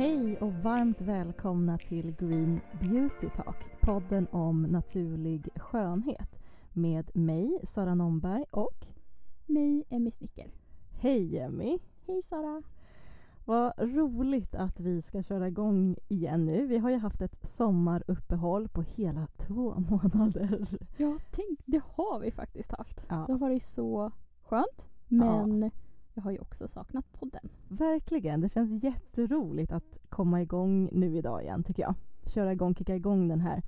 Hej och varmt välkomna till Green Beauty Talk, podden om naturlig skönhet med mig, Sara Nomberg och mig, Emmy Snicker. Hej Emmy! Hej Sara! Vad roligt att vi ska köra igång igen nu. Vi har ju haft ett sommaruppehåll på hela två månader. Ja, tänk, det har vi faktiskt haft. Ja. Det har varit så skönt, men ja. Jag har ju också saknat podden. Verkligen, det känns jätteroligt att komma igång nu idag igen tycker jag. Köra igång, kicka igång den här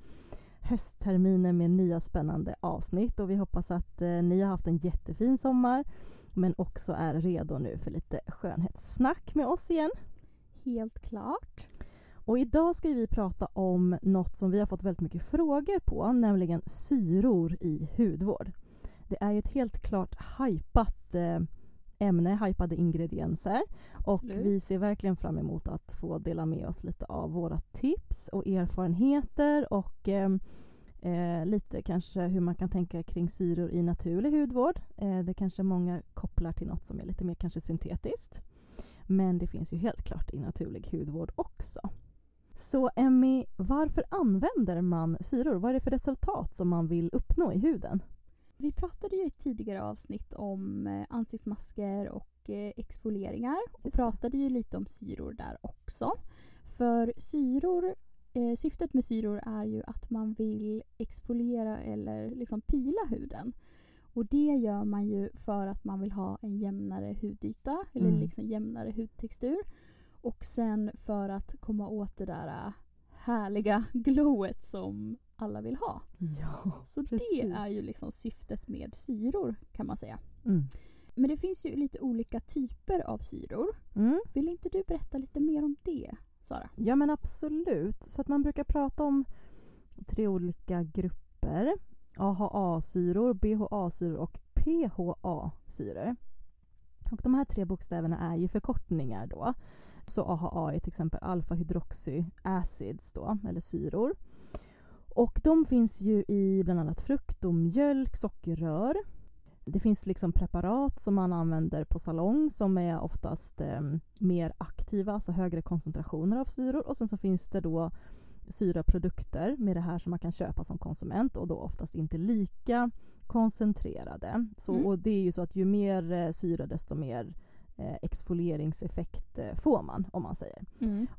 höstterminen med nya spännande avsnitt och vi hoppas att eh, ni har haft en jättefin sommar men också är redo nu för lite skönhetssnack med oss igen. Helt klart. Och idag ska vi prata om något som vi har fått väldigt mycket frågor på, nämligen syror i hudvård. Det är ju ett helt klart hajpat eh, ämne, hajpade ingredienser. Absolut. Och vi ser verkligen fram emot att få dela med oss lite av våra tips och erfarenheter och eh, Eh, lite kanske hur man kan tänka kring syror i naturlig hudvård. Eh, det kanske många kopplar till något som är lite mer kanske syntetiskt. Men det finns ju helt klart i naturlig hudvård också. Så Emmy, varför använder man syror? Vad är det för resultat som man vill uppnå i huden? Vi pratade ju i ett tidigare avsnitt om eh, ansiktsmasker och eh, exfolieringar och pratade ju lite om syror där också. För syror eh, syftet med syror är ju att man vill exfoliera eller liksom pila huden. Och det gör man ju för att man vill ha en jämnare hudyta eller Mm. liksom jämnare hudtextur. Och sen för att komma åt det där äh, härliga glowet som alla vill ha. Ja, Så Precis. det är ju liksom syftet med syror kan man säga. mm. Men det finns ju lite olika typer av syror. Mm. Vill inte du berätta lite mer om det, Sara? Ja men absolut. Så att man brukar prata om tre olika grupper. AHA-syror, BHA-syror och PHA-syror. Och de här tre bokstäverna är ju förkortningar då. Så AHA är till exempel alfa-hydroxy acids då, eller syror. Och de finns ju i bland annat frukt och mjölk, sockerrör. Det finns liksom preparat som man använder på salong som är oftast eh, mer aktiva, alltså högre koncentrationer av syror. Och sen så finns det då syraprodukter med det här som man kan köpa som konsument och då oftast inte lika koncentrerade. Så, Mm. Och det är ju så att ju mer eh, syra desto mer exfolieringseffekt eh, får man om man säger.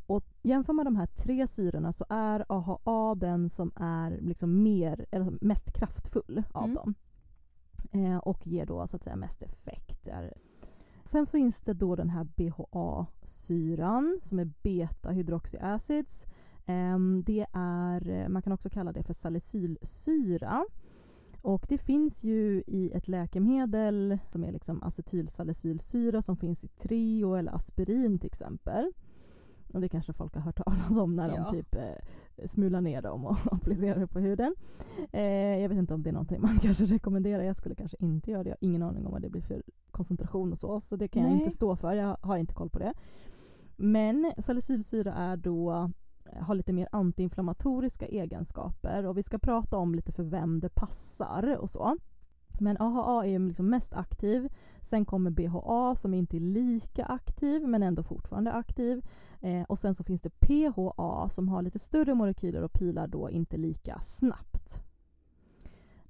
Och jämför man de här tre syrorna så är AHA den som är liksom mer, eller mest kraftfull av Mm. dem. Eh, och ger då så att säga mest effekt. Sen finns det då den här BHA-syran som är beta-hydroxyacids. Ehm, det är, eh, man kan också kalla det för salicylsyra. Och det finns ju i ett läkemedel som är liksom acetylsalicylsyra som finns i Treo eller Aspirin till exempel. Och det kanske folk har hört talas om när Ja. de typ eh, smular ner dem och applicerar det på huden. Eh, jag vet inte om det är någonting man kanske rekommenderar. Jag skulle kanske inte göra det. Jag har ingen aning om vad det blir för koncentration och så. Så det kan jag Nej. inte stå för. Jag har inte koll på det. Men salicylsyra är då Eh, har lite mer antiinflammatoriska egenskaper och vi ska prata om lite för vem det passar och så. Men AHA är liksom mest aktiv. Sen kommer BHA som inte är lika aktiv men ändå fortfarande aktiv. Eh, och sen så finns det PHA som har lite större molekyler och pilar då inte lika snabbt.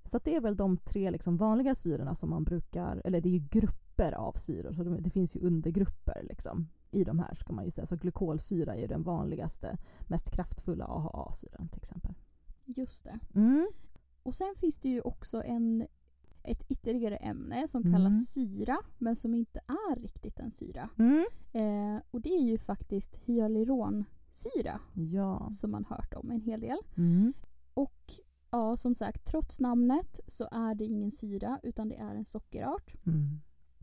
Så att det är väl de tre liksom vanliga syrorna som man brukar, eller det är ju grupper av syror så det, det finns ju undergrupper liksom i de här ska man ju säga. Så glykolsyra är ju den vanligaste, mest kraftfulla AHA-syran till exempel. Just det. Mm. Och sen finns det ju också en, ett ytterligare ämne som Mm. kallas syra men som inte är riktigt en syra. Mm. Eh, och det är ju faktiskt hyaluronsyra Ja. som man hört om en hel del. Mm. Och ja, som sagt, trots namnet så är det ingen syra utan det är en sockerart. Mm.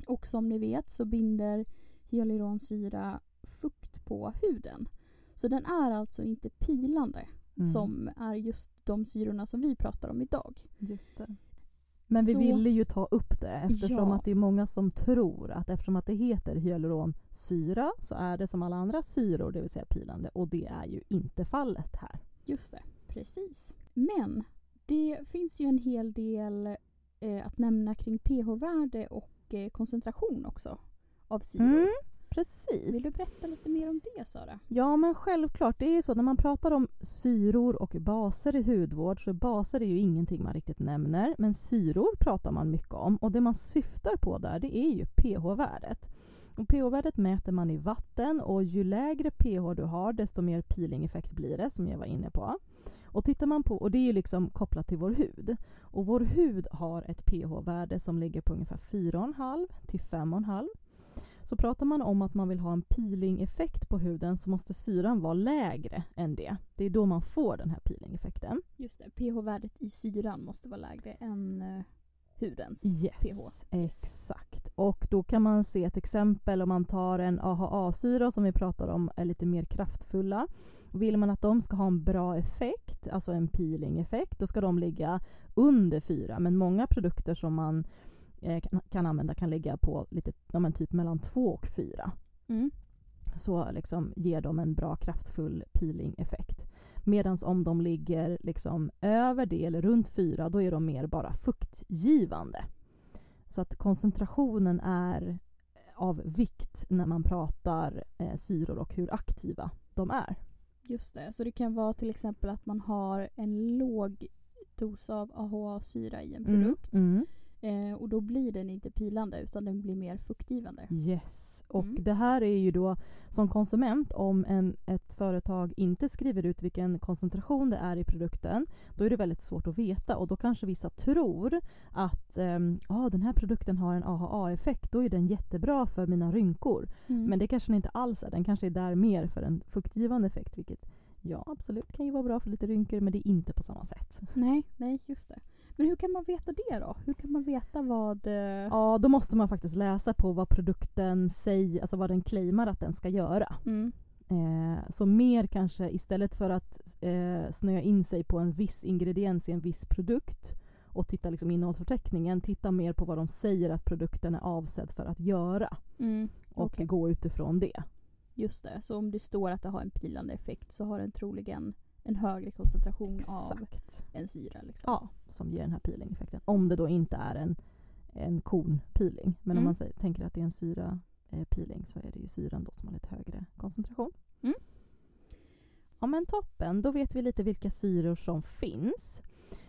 Och som ni vet så binder hyaluronsyra fukt på huden. Så den är alltså inte pilande Mm. som är just de syrorna som vi pratar om idag. Just det. Men vi Så- ville ju ta upp det eftersom Ja. att det är många som tror att eftersom att det heter hyaluronsyra så är det som alla andra syror, det vill säga pilande. Och det är ju inte fallet här. Just det, precis. Men det finns ju en hel del eh, att nämna kring pH-värde och eh, koncentration också av syror. Mm. Precis. Vill du berätta lite mer om det Sara? Ja men självklart, det är så när man pratar om syror och baser i hudvård så baser är ju ingenting man riktigt nämner men syror pratar man mycket om och det man syftar på där det är ju pH-värdet. Och pH-värdet mäter man i vatten och ju lägre pH du har desto mer peelingeffekt blir det som jag var inne på. Och tittar man på, och det är ju liksom kopplat till vår hud. Och vår hud har ett pH-värde som ligger på ungefär 4,5 till 5,5. Så pratar man om att man vill ha en peelingeffekt på huden så måste syran vara lägre än det. Det är då man får den här peelingeffekten. Just det, pH-värdet i syran måste vara lägre än uh, hudens yes, pH. Exakt. Och då kan man se ett exempel om man tar en AHA-syra som vi pratar om är lite mer kraftfulla. Vill man att de ska ha en bra effekt, alltså en peeling-effekt, då ska de ligga under 4. Men många produkter som man eh, kan, kan, använda kan ligga på lite, ja, typ mellan 2 och 4. Mm. Så liksom ger de en bra kraftfull peeling-effekt. Medan om de ligger liksom över det eller runt 4 då är de mer bara fuktgivande. Så att koncentrationen är av vikt när man pratar eh, syror och hur aktiva de är. Just det, så det kan vara till exempel att man har en låg dos av AHA-syra i en produkt. Mm, mm. Eh, och då blir den inte pilande utan den blir mer fuktgivande. Yes, och Mm. det här är ju då som konsument om en, ett företag inte skriver ut vilken koncentration det är i produkten då är det väldigt svårt att veta och då kanske vissa tror att ehm, ah, den här produkten har en AHA-effekt, då är den jättebra för mina rynkor. Mm. Men det kanske den inte alls är, den kanske är där mer för en fuktgivande effekt vilket ja absolut kan ju vara bra för lite rynkor men det är inte på samma sätt. Nej, nej just det. Men hur kan man veta det då? Hur kan man veta vad... eh, Ja, då måste man faktiskt läsa på vad produkten säger, alltså vad den claimar att den ska göra. Mm. Eh, så mer kanske istället för att eh, snöa in sig på en viss ingrediens i en viss produkt och titta liksom innehållsförteckningen, titta mer på vad de säger att produkten är avsedd för att göra Mm. och Okej. gå utifrån det. Just det, så om det står att det har en pilande effekt så har den troligen en högre koncentration av Exakt. en syra. Liksom. Ja, som ger den här peeling-effekten. Om det då inte är en, en kornpeeling. Men om Mm. man säger, tänker att det är en syra eh, peeling så är det ju syran då som har lite högre koncentration. Mm. Ja men toppen, då vet vi lite vilka syror som finns.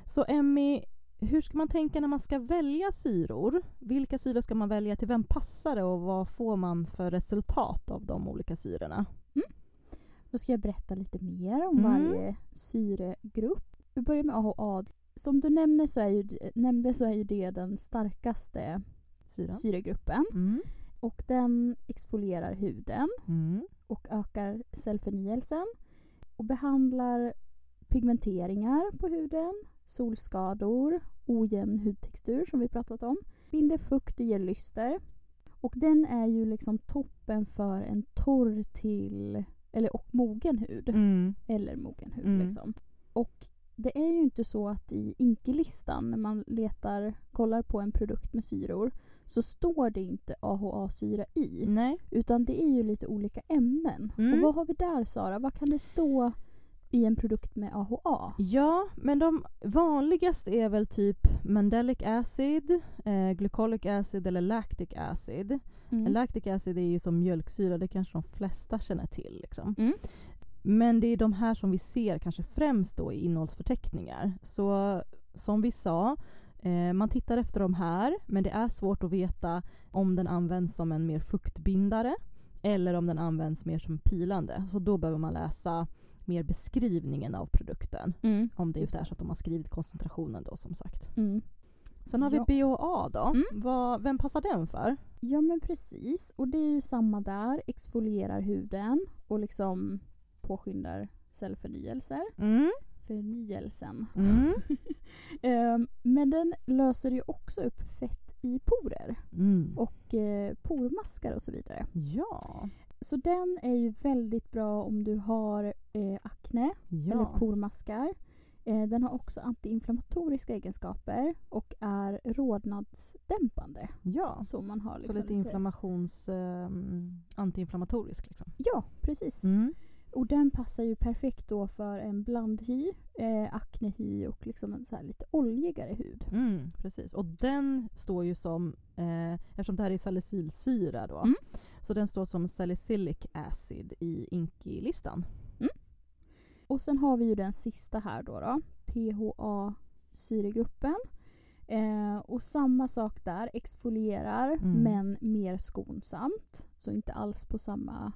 Så Emmy, hur ska man tänka när man ska välja syror? Vilka syror ska man välja? Till vem passar det och vad får man för resultat av de olika syrorna? Då ska jag berätta lite mer om Mm. varje syregrupp. Vi börjar med AHA. Som du nämnde så är ju, nämnde så är ju det den starkaste Syran? syregruppen. Mm. Och den exfolierar huden Mm. och ökar cellförnyelsen och behandlar pigmenteringar på huden, solskador, ojämn hudtextur som vi pratat om, binder fukt och ger lyster. Och den är ju liksom toppen för en torr till, eller och mogen hud. Mm. Eller mogen hud Mm. liksom. Och det är ju inte så att i Inkelistan när man letar, kollar på en produkt med syror så står det inte AHA-syra i. Nej. Utan det är ju lite olika ämnen. Mm. Och vad har vi där Sara? Vad kan det stå i en produkt med AHA? Ja, men de vanligaste är väl typ mandelic acid, eh, glycolic acid eller lactic acid. Mm. Lactic acid är ju som mjölksyra, det kanske de flesta känner till. Liksom. Mm. Men det är de här som vi ser kanske främst då i innehållsförteckningar. Så som vi sa, eh, man tittar efter de här, men det är svårt att veta om den används som en mer fuktbindare eller om den används mer som pilande. Så då behöver man läsa mer beskrivningen av produkten. Mm. Om det inte är så att de har skrivit koncentrationen då som sagt. Mm. Sen har Ja. vi BHA då. Mm. Vad, vem passar den för? Ja men precis. Och det är ju samma där. Exfolierar huden och liksom påskyndar cellförnyelser. Mm. Förnyelsen. Mm. Ehm, men den löser ju också upp fett i porer Mm. och eh, pormaskar och så vidare. Ja. Så den är ju väldigt bra om du har eh, akne eller Ja. pormaskar. Eh, den har också antiinflammatoriska egenskaper och är rodnadsdämpande. ja. Så man har Så liksom lite inflammations... Um, antiinflammatorisk liksom. Ja, precis. Mm. Och den passar ju perfekt då för en blandhy, eh, aknehy och liksom en så lite oljigare hud. Mm, precis. Och den står ju som, eh, eftersom det här är salicylsyra då, Mm. Så den står som salicylic acid i INCI-listan. Och sen har vi ju den sista här då, då PHA-syregruppen. Eh, och samma sak där, exfolierar Mm. men mer skonsamt. Så inte alls på samma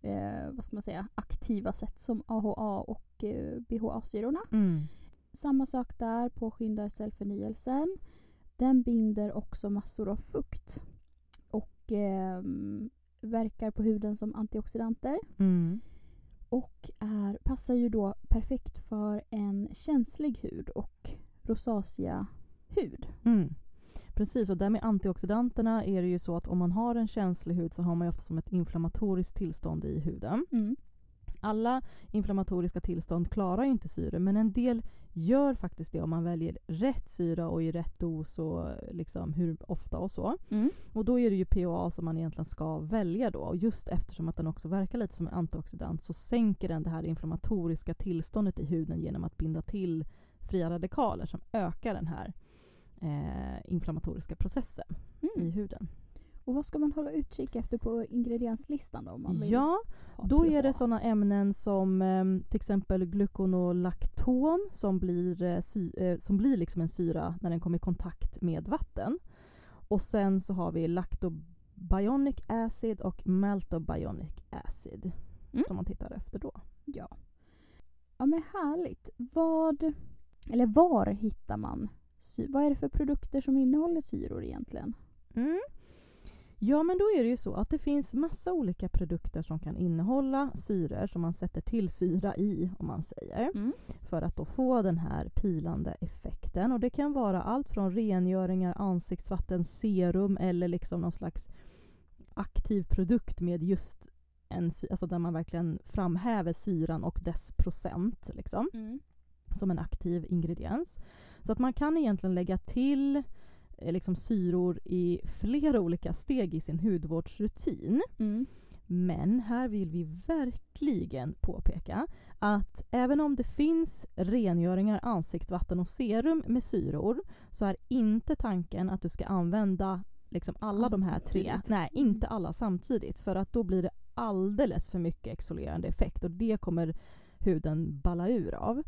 eh, vad ska man säga, aktiva sätt som AHA och eh, BHA-syrorna. Mm. Samma sak där, påskyndar cellförnyelsen. Den binder också massor av fukt och ehm, verkar på huden som antioxidanter. Mm. Och är, passar ju då perfekt för en känslig hud och rosacea-hud. Mm. Precis, och där med antioxidanterna är det ju så att om man har en känslig hud så har man ju ofta som ett inflammatoriskt tillstånd i huden. Mm. Alla inflammatoriska tillstånd klarar ju inte syre men en del gör faktiskt det om man väljer rätt syra och i rätt dos och liksom hur ofta och så. Mm. Och då är det ju PHA som man egentligen ska välja då. Och just eftersom att den också verkar lite som en antioxidant så sänker den det här inflammatoriska tillståndet i huden genom att binda till fria radikaler som ökar den här eh, inflammatoriska processen i Mm. huden. Och vad ska man hålla utkik efter på ingredienslistan då? Om man vill Ja, då är det sådana ämnen som eh, till exempel gluconolakton som blir, eh, sy- eh, som blir liksom en syra när den kommer i kontakt med vatten. Och sen så har vi lactobionic acid och maltobionic acid Mm. som man tittar efter då. Ja. Ja men härligt. Vad, eller var hittar man sy- Vad är det för produkter som innehåller syror egentligen? Mm. Ja, men då är det ju så att det finns massa olika produkter som kan innehålla syror som man sätter till syra i, om man säger, Mm. för att då få den här pilande effekten. Och det kan vara allt från rengöringar, ansiktsvatten, serum eller liksom någon slags aktiv produkt med just en alltså där man verkligen framhäver syran och dess procent. Liksom som en aktiv ingrediens. Så att man kan egentligen lägga till liksom syror i flera olika steg i sin hudvårdsrutin. Mm. Men här vill vi verkligen påpeka att även om det finns rengöringar, ansiktsvatten och serum med syror så är inte tanken att du ska använda liksom alla Alla de här tre. Nej, inte alla samtidigt. För att då blir det alldeles för mycket exfolierande effekt och det kommer huden balla ur av.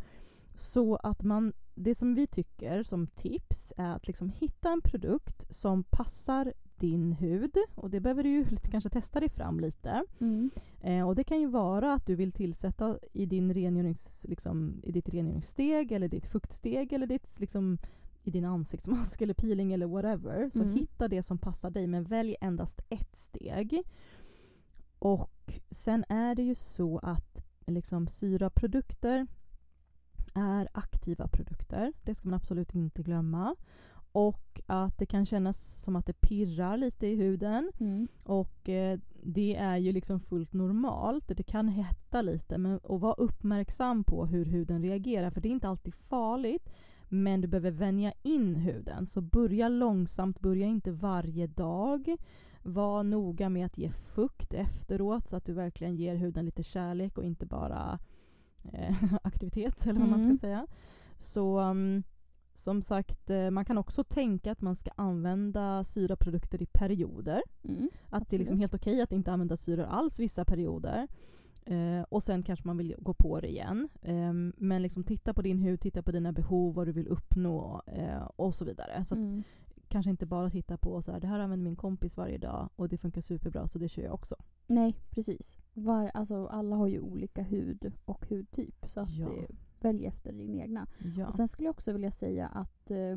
Så att man, det som vi tycker som tips är att liksom hitta en produkt som passar din hud. Och det behöver du ju kanske testa dig fram lite. Mm. Eh, och det kan ju vara att du vill tillsätta i, din rengörings, liksom, i ditt rengöringssteg eller ditt fuktsteg eller ditt, liksom, i din ansiktsmask eller peeling eller whatever. Så Mm. hitta det som passar dig men välj endast ett steg. Och sen är det ju så att liksom, syraprodukter är aktiva produkter. Det ska man absolut inte glömma. Och att det kan kännas som att det pirrar lite i huden. Mm. Och eh, det är ju liksom fullt normalt. Det kan hetta lite. Men, och var uppmärksam på hur huden reagerar. För det är inte alltid farligt. Men du behöver vänja in huden. Så börja långsamt. Börja inte varje dag. Var noga med att ge fukt efteråt. Så att du verkligen ger huden lite kärlek och inte bara aktivitet. Eller vad man Mm. ska säga. Så um, som sagt, eh, man kan också tänka att man ska använda syraprodukter i perioder. Mm. Att det är liksom helt okej att inte använda syror alls vissa perioder. Eh, och sen kanske man vill gå på det igen. Ehm, men liksom titta på din hud, titta på dina behov, vad du vill uppnå eh, och så vidare. Så Mm. Kanske inte bara titta på så här, det här använder min kompis varje dag och det funkar superbra så det kör jag också. Nej, precis. Var, alltså, alla har ju olika hud och hudtyp. Så att, Ja. eh, välj efter din egna. Ja. Och sen skulle jag också vilja säga att eh,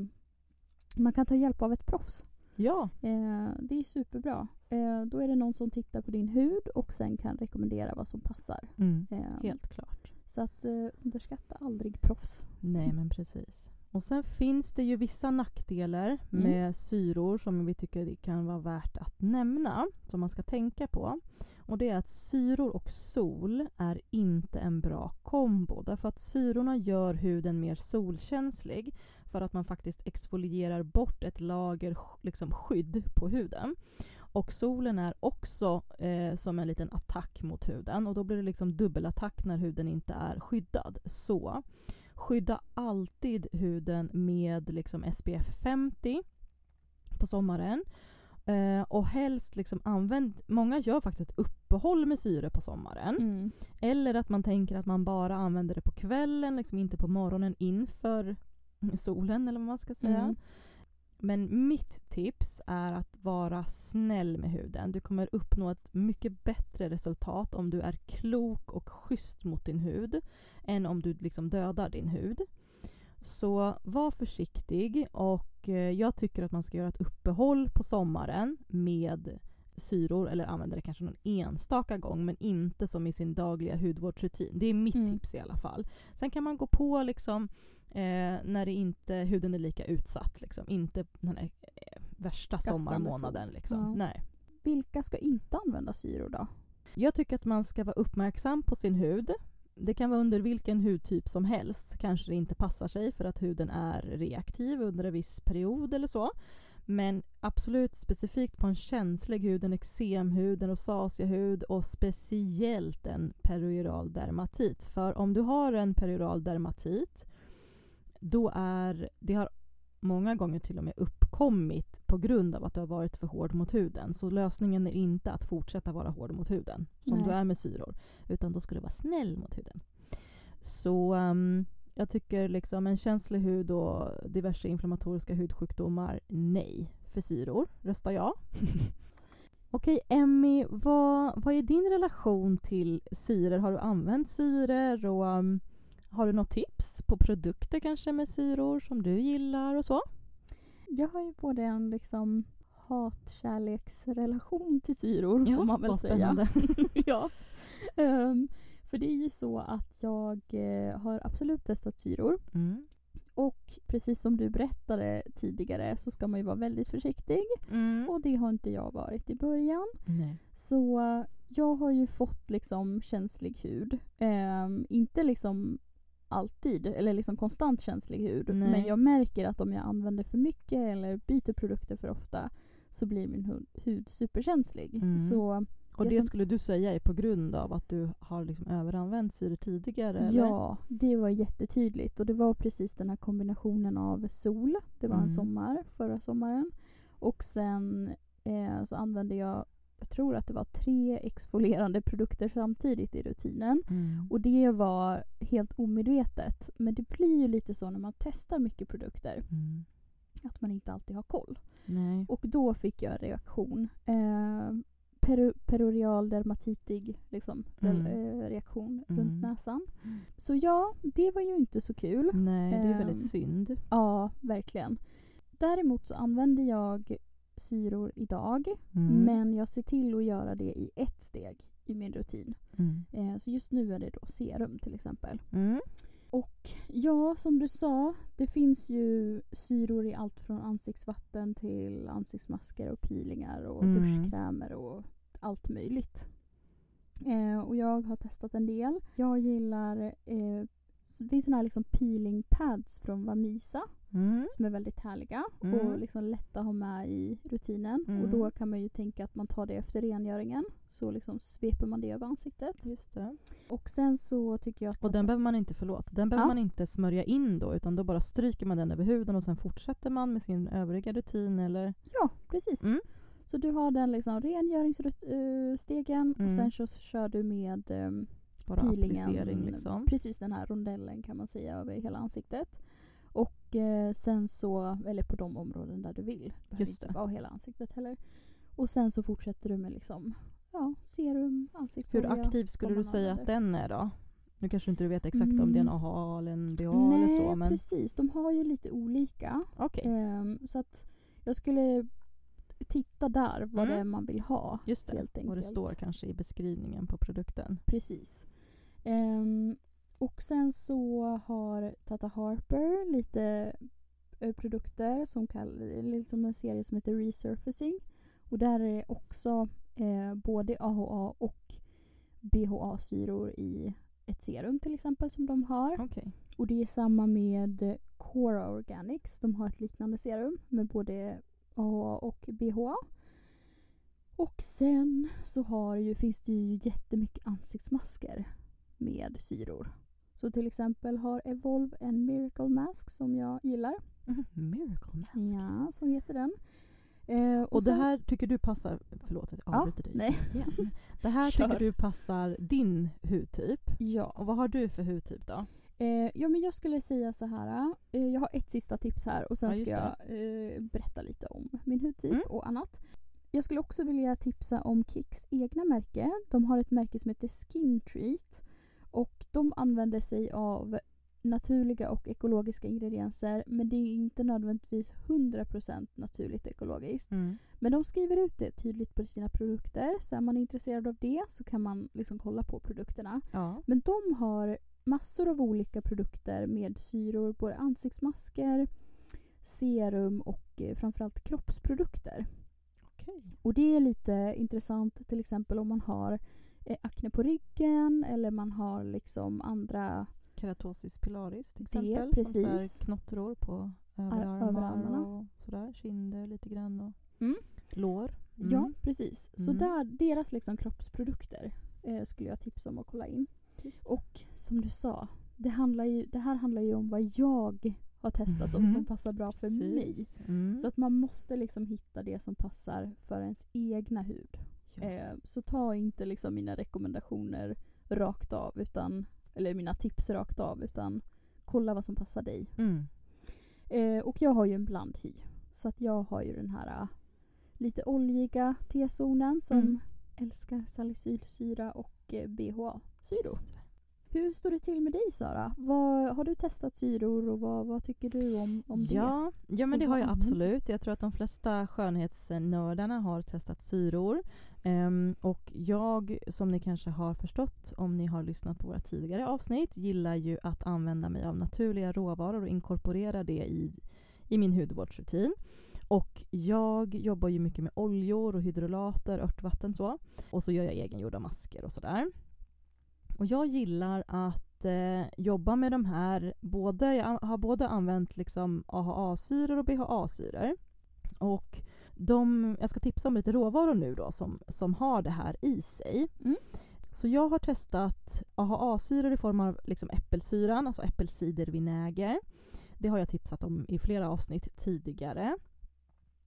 man kan ta hjälp av ett proffs. ja, Eh, det är superbra. Eh, då är det någon som tittar på din hud och sen kan rekommendera vad som passar. mm, Eh, helt klart. Så att eh, underskatta aldrig proffs. Nej men precis. Och sen finns det ju vissa nackdelar med syror som vi tycker det kan vara värt att nämna. Som man ska tänka på. Och det är att syror och sol är inte en bra kombo. Därför att syrorna gör huden mer solkänslig. För att man faktiskt exfolierar bort ett lager liksom, skydd på huden. Och solen är också eh, som en liten attack mot huden. Och då blir det liksom dubbelattack när huden inte är skyddad. Så skydda alltid huden med liksom SPF 50 på sommaren. Eh, och helst liksom använd, många gör faktiskt ett uppehåll med syre på sommaren. Mm. Eller att man tänker att man bara använder det på kvällen, liksom inte på morgonen inför solen eller vad man ska säga. Mm. Men mitt tips är att vara snäll med huden. Du kommer uppnå ett mycket bättre resultat om du är klok och schysst mot din hud än om du liksom dödar din hud. Så var försiktig och eh, jag tycker att man ska göra ett uppehåll på sommaren med syror eller använda det kanske någon enstaka gång men inte som i sin dagliga hudvårdsrutin. Det är mitt Mm. tips i alla fall. Sen kan man gå på liksom eh, när det inte, huden är lika utsatt. Liksom. Inte den här eh, värsta sommarmånaden. Liksom. Ja. Nej. Vilka ska inte använda syror då? Jag tycker att man ska vara uppmärksam på sin hud. Det kan vara under vilken hudtyp som helst. Kanske det inte passar sig för att huden är reaktiv under en viss period eller så. Men absolut specifikt på en känslig hud, en eksemhud, en rosaceahud och speciellt en perioral dermatit. För om du har en perioral dermatit då är, det har många gånger till och med uppkommit på grund av att du har varit för hård mot huden. Så lösningen är inte att fortsätta vara hård mot huden, som Nej. du är med syror. Utan då ska du vara snäll mot huden. Så ehm, jag tycker liksom en känslig hud och diverse inflammatoriska hudsjukdomar, nej. För syror röstar jag. Okej, Emmy, vad, vad är din relation till syror? Har du använt syror och ehm, har du något tips på produkter kanske med syror som du gillar och så? Jag har ju både en liksom hat-kärleksrelation till syror får man väl säga. ja. Ehm, för det är ju så att jag eh, har absolut testat syror. Mm. Och precis som du berättade tidigare så ska man ju vara väldigt försiktig. Mm. Och det har inte jag varit i början. Nej. Så eh, jag har ju fått liksom känslig hud. Ehm, inte liksom alltid, eller liksom konstant känslig hud. Nej. Men jag märker att om jag använder för mycket eller byter produkter för ofta så blir min hud superkänslig. Mm. Så Och Det det som- skulle du säga är på grund av att du har liksom överanvänt syror tidigare? Eller? ja, det var jättetydligt. Och det var precis den här kombinationen av sol, det var en Mm. sommar förra sommaren. Och sen eh, så använde jag, jag tror att det var tre exfolierande produkter samtidigt i rutinen. Mm. Och det var helt omedvetet. Men det blir ju lite så när man testar mycket produkter. Mm. Att man inte alltid har koll. Nej. Och då fick jag en reaktion. Eh, peru, perorial dermatitig liksom, Mm. re- eh, reaktion Mm. runt näsan. Så ja, det var ju inte så kul. Nej, det är Ehm, väldigt synd. Ja, verkligen. Däremot så använder jag syror idag. Mm. Men jag ser till att göra det i ett steg i min rutin. Mm. Eh, så just nu är det då serum till exempel. Mm. Och ja, som du sa, det finns ju syror i allt från ansiktsvatten till ansiktsmasker och peelingar och Mm. duschkrämer och allt möjligt. Eh, och jag har testat en del. Jag gillar, eh, det finns såna här liksom peeling pads från Vamisa Mm. som är väldigt härliga Mm. och liksom lätta att ha med i rutinen. Mm. Och då kan man ju tänka att man tar det efter rengöringen. Så liksom sveper man det över ansiktet. Just det. Och sen så tycker jag att... Och den behöver man inte, förlåt, den behöver Ja. man inte smörja in då utan då bara stryker man den över huden och sen fortsätter man med sin övriga rutin eller? Ja, precis. Mm. Så du har den liksom rengöringsstegen och Mm. sen så kör du med um, Bara peelingen. liksom? Precis den här rondellen kan man säga över hela ansiktet. Och eh, sen så, eller på de områden där du vill. Behöver Just inte det. vara hela ansiktet heller. Och sen så fortsätter du med liksom, ja, serum, Hur ansiktsolja. aktiv skulle du säga att den är då? Nu kanske inte du vet exakt om det är en Mm. AHA eller en BH Nej, eller så men precis. De har ju lite olika. okej, Ehm, så att jag skulle titta där vad Mm. det är man vill ha. just det. helt Och det enkelt. står kanske i beskrivningen på produkten. Precis. Ehm, och sen så har Tata Harper lite eh, produkter som, kall, som en serie som heter Resurfacing. Och där är det också eh, både AHA och BHA-syror i ett serum till exempel som de har. Okej. Och det är samma med Cora Organics. De har ett liknande serum med både AHA och BHA. Och sen så har ju, finns det ju jättemycket ansiktsmasker med syror. Så till exempel har Evolve en Miracle Mask som jag gillar. Mhm, Miracle Mask. Ja, så heter den. Eh, och Och sen, det här tycker du passar, förlåt att jag Ja, avbryter dig nej. igen. Det här Kör. tycker du passar din hudtyp. Ja. Och vad har du för hudtyp då? Eh, ja, men jag skulle säga så här. Eh, jag har ett sista tips här och sen Ja, ska jag eh, berätta lite om min hudtyp Mm. och annat. Jag skulle också vilja tipsa om Kicks egna märke. De har ett märke som heter Skin Treat. Och de använder sig av naturliga och ekologiska ingredienser men det är inte nödvändigtvis 100% naturligt ekologiskt. Men de skriver ut det tydligt på sina produkter så är man intresserad av det så kan man liksom kolla på produkterna. Ja. Men de har massor av olika produkter med syror, både ansiktsmasker, serum och eh, framförallt kroppsprodukter. Okej. Och det är lite intressant till exempel om man har eh, akne på ryggen eller man har liksom andra Keratosis pilaris till Det, exempel. precis. Så här knottror på överarmar överarmarna. och sådär. Kinder lite grann och Mm. lår. Mm. Ja, precis. Så Mm. där, deras liksom kroppsprodukter eh, skulle jag tipsa om att kolla in. Och som du sa, det, handlar ju, det här handlar ju om vad jag har testat och som Mhm. passar bra för Precis. mig. Mm. Så att man måste liksom hitta det som passar för ens egna hud. Ja. Eh, så ta inte liksom mina rekommendationer rakt av, utan, eller mina tips rakt av, utan kolla vad som passar dig. Mm. Eh, och jag har ju en blandhy. Så att jag har ju den här äh, lite oljiga T-zonen som Mm. älskar salicylsyra och eh, BHA-syror. Just det. Hur står det till med dig Sara? Vad, har du testat syror och vad, vad tycker du om, om det? Ja, ja, men det har jag absolut. Jag tror att de flesta skönhetsnördarna har testat syror. Ehm, och jag, som ni kanske har förstått om ni har lyssnat på våra tidigare avsnitt, gillar ju att använda mig av naturliga råvaror och inkorporera det i, i min hudvårdsrutin. Och jag jobbar ju mycket med oljor och hydrolater, örtvatten så. Och så gör jag egengjorda masker och sådär. Och jag gillar att eh, jobba med de här, både, jag har både använt liksom AHA-syror och BHA-syror. Och de, jag ska tipsa om lite råvaror nu då som, som har det här i sig. Mm. Så jag har testat AHA-syror i form av liksom äppelsyran, alltså äppelcidervinäger. Det har jag tipsat om i flera avsnitt tidigare.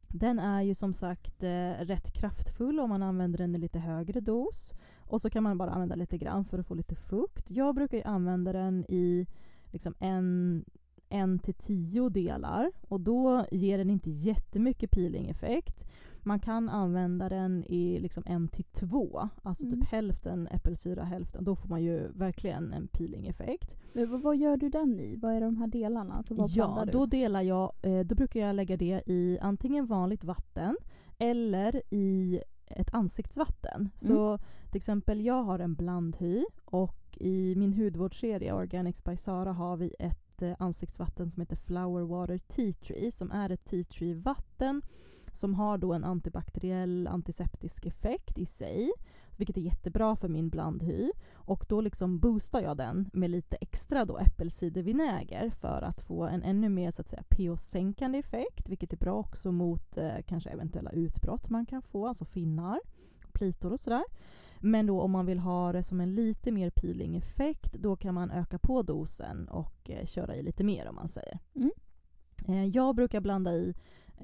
Den är ju som sagt eh, rätt kraftfull om man använder den i lite högre dos. Och så kan man bara använda lite grann för att få lite fukt. Jag brukar ju använda den i liksom en, en till tio delar och då ger den inte jättemycket peeling-effekt. Man kan använda den i liksom en till två, alltså Mm. typ hälften äppelsyra, hälften. Då får man ju verkligen en peeling-effekt. Men vad, gör du den i? Vad är de här delarna? Alltså, vad Ja, du? då delar jag, eh, då brukar jag lägga det i antingen vanligt vatten eller i ett ansiktsvatten. Så till exempel jag har en blandhy och i min hudvårdsserie Organics by Sara har vi ett eh, ansiktsvatten som heter Flower Water Tea Tree som är ett tea tree vatten som har då en antibakteriell antiseptisk effekt i sig. Vilket är jättebra för min blandhy. Och då liksom boostar jag den med lite extra då äppelcidervinäger för att få en ännu mer så att säga pH-sänkande effekt. Vilket är bra också mot eh, kanske eventuella utbrott man kan få, alltså finnar, plitor och sådär. Men då om man vill ha det som en lite mer peeling-effekt då kan man öka på dosen och eh, köra i lite mer om man säger. Mm. Eh, jag brukar blanda i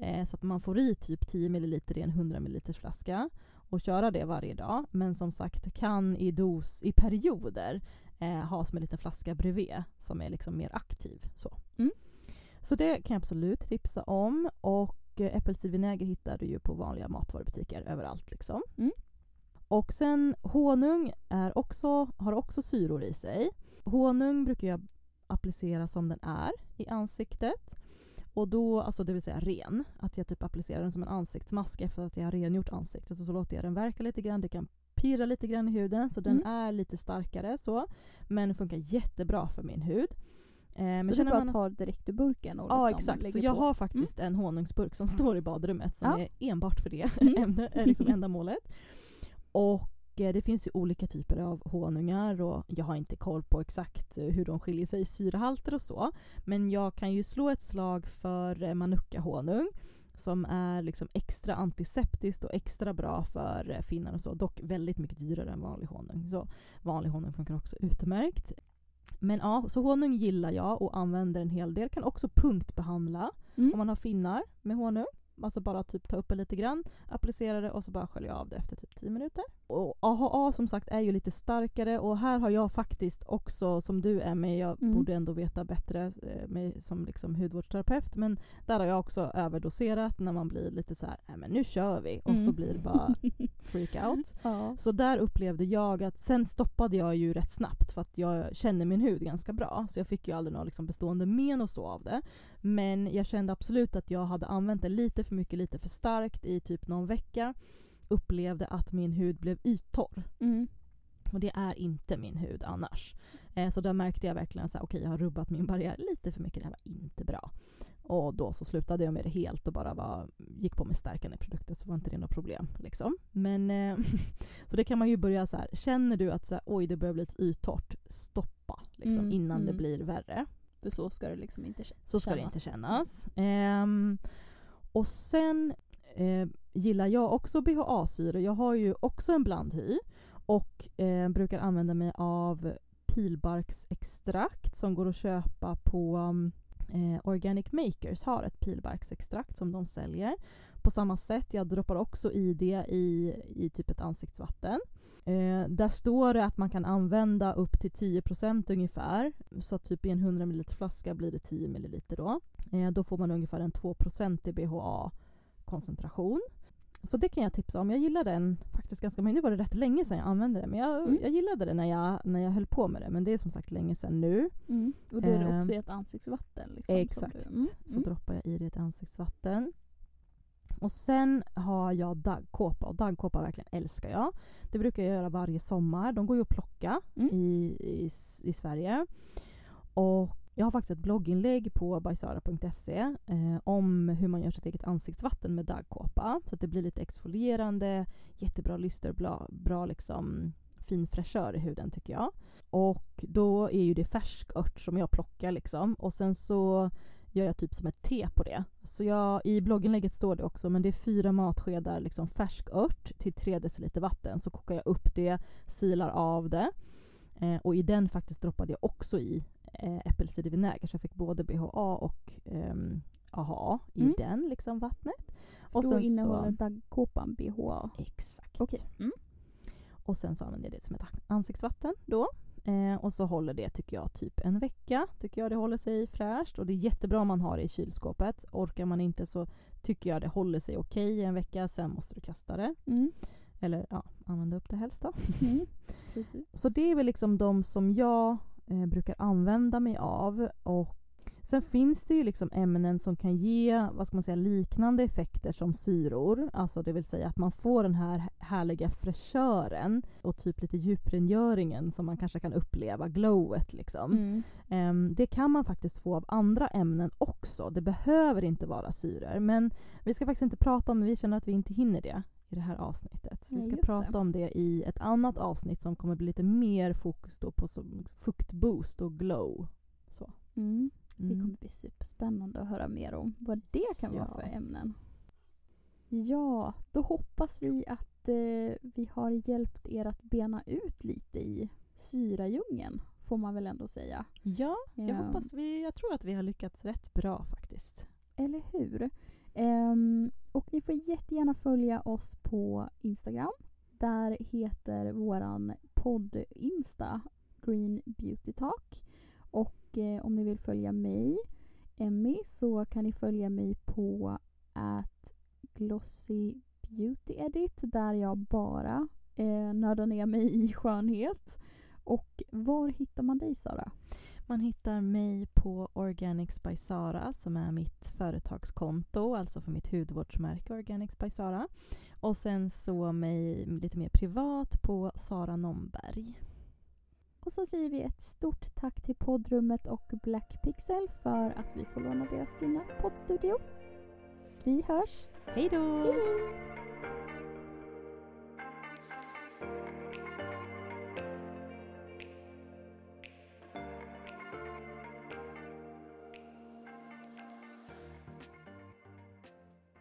eh, så att man får i typ 10 ml i en 100 ml flaska och köra det varje dag. Men som sagt kan i dos i perioder eh, ha som en liten flaska bredvid som är liksom mer aktiv. Så, Mm. så det kan jag absolut tipsa om. Och eh, äppelcidervinäger hittar du ju på vanliga matvarubutiker överallt. Liksom. Mm. Och sen honung är också, har också syror i sig. Honung brukar jag applicera som den är i ansiktet. Och då, alltså det vill säga ren, att jag typ applicerar den som en ansiktsmask efter att jag har rengjort ansiktet. Och så låter jag den verka lite grann, det kan pirra lite grann i huden så den Mm. är lite starkare så. Men funkar jättebra för min hud. Eh, men så du bara man- tar direkt ur burken och Ja liksom exakt, så jag på? har faktiskt en honungsburk som står i badrummet som Ja. är enbart för det Mm. ämne, liksom ändamålet. Och det finns ju olika typer av honungar och jag har inte koll på exakt eh, hur de skiljer sig i syrehalter och så. Men jag kan ju slå ett slag för eh, manuka-honung som är liksom extra antiseptiskt och extra bra för eh, finnar och så. Dock väldigt mycket dyrare än vanlig honung. Så vanlig honung funkar också utmärkt. Men ja, så honung gillar jag och använder en hel del. Kan också punktbehandla Mm. om man har finnar med honung. Alltså bara typ ta upp det lite grann, applicera det och så bara skölja av det efter typ 10 minuter. Och AHA som sagt är ju lite starkare och här har jag faktiskt också, som du är med, jag Mm. borde ändå veta bättre eh, med, som liksom hudvårdsterapeut, men där har jag också överdoserat när man blir lite så här, nej men nu kör vi, och så Mm. blir det bara freak out. Ja. Så där upplevde jag att, sen stoppade jag ju rätt snabbt för att jag känner min hud ganska bra. Så jag fick ju aldrig några liksom bestående men och så av det. Men jag kände absolut att jag hade använt det lite för mycket, lite för starkt i typ någon vecka. Upplevde att min hud blev yttorr. Mm. Och det är inte min hud annars. Eh, så där märkte jag verkligen att okay, jag har rubbat min barriär lite för mycket. Det här var inte bra. Och då så slutade jag med det helt och bara var, gick på med stärkande produkter så var inte det något problem. Liksom. Men eh, så det kan man ju börja så här. Känner du att så här, oj det börjar bli lite yttorrt, stoppa liksom, Mm, innan det mm. blir värre. För så ska det liksom inte kä- Så ska det kännas. inte kännas. Ehm, och sen eh, gillar jag också BHA-syre. Jag har ju också en blandhy och eh, brukar använda mig av pilbarksextrakt som går att köpa på um, eh, Organic Makers har ett pilbarksextrakt som de säljer. På samma sätt, jag droppar också i det i, i typ ett ansiktsvatten. Eh, där står det att man kan använda upp till 10% ungefär. Så typ i en 100 ml flaska blir det 10 ml då. Eh, då får man ungefär en 2% i BHA-koncentration. Så det kan jag tipsa om. Jag gillade den faktiskt ganska mycket. Nu var det rätt länge sedan jag använde det men jag, Mm. jag gillade det när jag, när jag höll på med det. Men det är som sagt länge sedan nu. Mm. Och då är det också i ett ansiktsvatten. Liksom, som Exakt. du- mm. Så Mm. droppar jag i det i ett ansiktsvatten. Och sen har jag daggkåpa och daggkåpa verkligen älskar jag. Det brukar jag göra varje sommar. De går ju att plocka Mm. i, i, i Sverige. Och jag har faktiskt ett blogginlägg på bajsara.se eh, om hur man gör sitt eget ansiktsvatten med daggkåpa. Så att det blir lite exfolierande, jättebra lyster, bra, bra liksom fin fräschör i huden tycker jag. Och då är ju det färskört som jag plockar liksom. Och sen så gör jag typ som ett te på det. Så jag, i blogginlägget står det också, men det är fyra matskedar liksom färsk ört till tre deciliter vatten. Så kokar jag upp det, silar av det. Eh, och i den faktiskt droppade jag också i eh, äppelcidervinäger. Så jag fick både BHA och ehm, AHA i Mm. den liksom vattnet. För Och då innehåller så- daggkåpan BHA. Exakt. Okej. Mm. Och sen så använder jag det som ett ansiktsvatten då. Eh, och så håller det tycker jag typ en vecka. Tycker jag det håller sig fräscht. Och det är jättebra om man har det i kylskåpet. Orkar man inte så tycker jag det håller sig okej i en vecka. Sen måste du kasta det. Mm. Eller ja, använda upp det helst då. Mm. Så det är väl liksom de som jag eh, brukar använda mig av. Och sen finns det ju liksom ämnen som kan ge vad ska man säga, liknande effekter som syror. Alltså det vill säga att man får den här härliga fräschören och typ lite djuprengöringen som man kanske kan uppleva, glowet liksom. Mm. Ehm, det kan man faktiskt få av andra ämnen också. Det behöver inte vara syror. Men vi ska faktiskt inte prata om det, vi känner att vi inte hinner det i det här avsnittet. Så vi Nej, ska prata det. om det i ett annat avsnitt som kommer bli lite mer fokus på som, liksom, fuktboost och glow. Så. Mm. Det Mm. kommer bli superspännande att höra mer om vad det kan vara Ja. för ämnen. Ja, då hoppas vi att eh, vi har hjälpt er att bena ut lite i syradjungeln, får man väl ändå säga. Ja, jag Ja. hoppas vi, jag tror att vi har lyckats rätt bra faktiskt. Eller hur? Ehm, och ni får jättegärna följa oss på Instagram. Där heter våran podd-insta Green Beauty Talk. Och eh, om ni vill följa mig, Emmy, så kan ni följa mig på at Glossy Beauty Edit där jag bara eh, nördar ner mig i skönhet. Och var hittar man dig Sara? Man hittar mig på Organics by Sara som är mitt företagskonto, alltså för mitt hudvårdsmärke Organics by Sara. Och sen så mig lite mer privat på Sara Nomberg. Och så säger vi ett stort tack till poddrummet och Black Pixel för att vi får låna deras fina poddstudio. Vi hörs! Hej då!